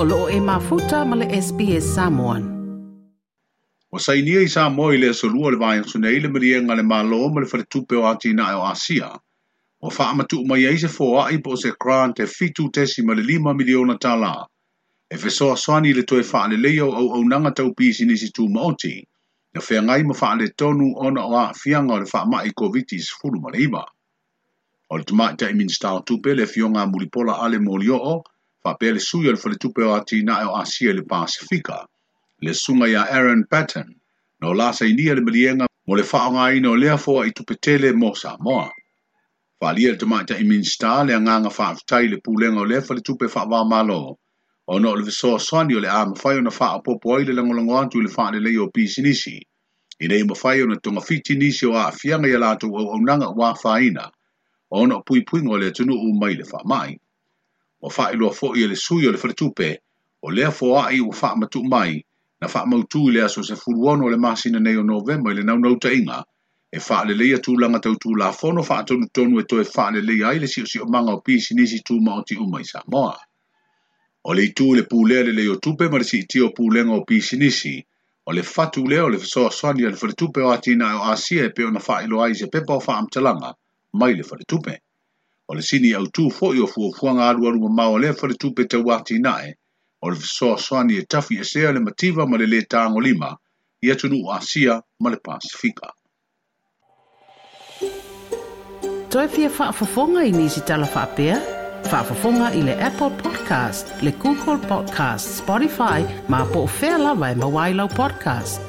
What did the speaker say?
o loo e mafuta ma le SBS Samoan. O sa inia i sa moi le asolua le vai suna ile marienga le malo ma le fale tupe o ati na o Asia. O wha amatu mai eise fo a ipo se kran te fitu tesi ma le lima miliona tala. E fe soa swani le toe wha le leo au au nanga tau pisi nisi tu maoti. Na whea ngai ma wha le tonu ona o a fianga o le wha mai COVID-19 fulu ma le iba. O le tumai ta imin stau tupe le fionga mulipola ale molio Whapea le sui o le whaletupe o atina e o Asia le Pasifika, le sunga ia Aaron Patton, no lasa inia le malienga mo le whaonga ino lea fōa i tupetele mo Samoa. Whalia te maita i minsta le anganga whaafitai le pūlenga o lea whaletupe whaavā malo, o no le visoa swani o le amawhai o na whaapopo ai le langolango antu i le whaalelei o pisinisi, i nei mawhai o na tonga fiti nisi o a fianga i a lātou au au nanga wā whaina, o no pui puingo le tunu umai le whaamai. O wha ilo fo i le sui o le whare o lea fo a i o wha matu mai, na wha mautu i le aso se furuano le masina nei o novema i le nau nau ta inga, e wha le leia tū langa tau tū la fono wha atonu tonu e toi wha le leia i le si o si o manga o pisi nisi tū ma o ti umai sa moa. O le itu le pūlea le leo tupe ma le si iti o pūlenga o pisi nisi, o le fatu leo le fisoa swani le whare tupe o atina o asia e pe na wha ilo ai se pepa o wha amtalanga, mai le whare tupe o le sini au tū fo'i o fuafuaga alualu mamao lea faletupe tauātinaʻe o le fesoasoani e tafi esea le mativa ma le lē tagolima ia tunuu asia ma le pasifika. Toe fia faafofoga e i nisi talafa'apea faafofoga i le apple podcast le google podcast spotify ma po o fea lava e mauailau podcast.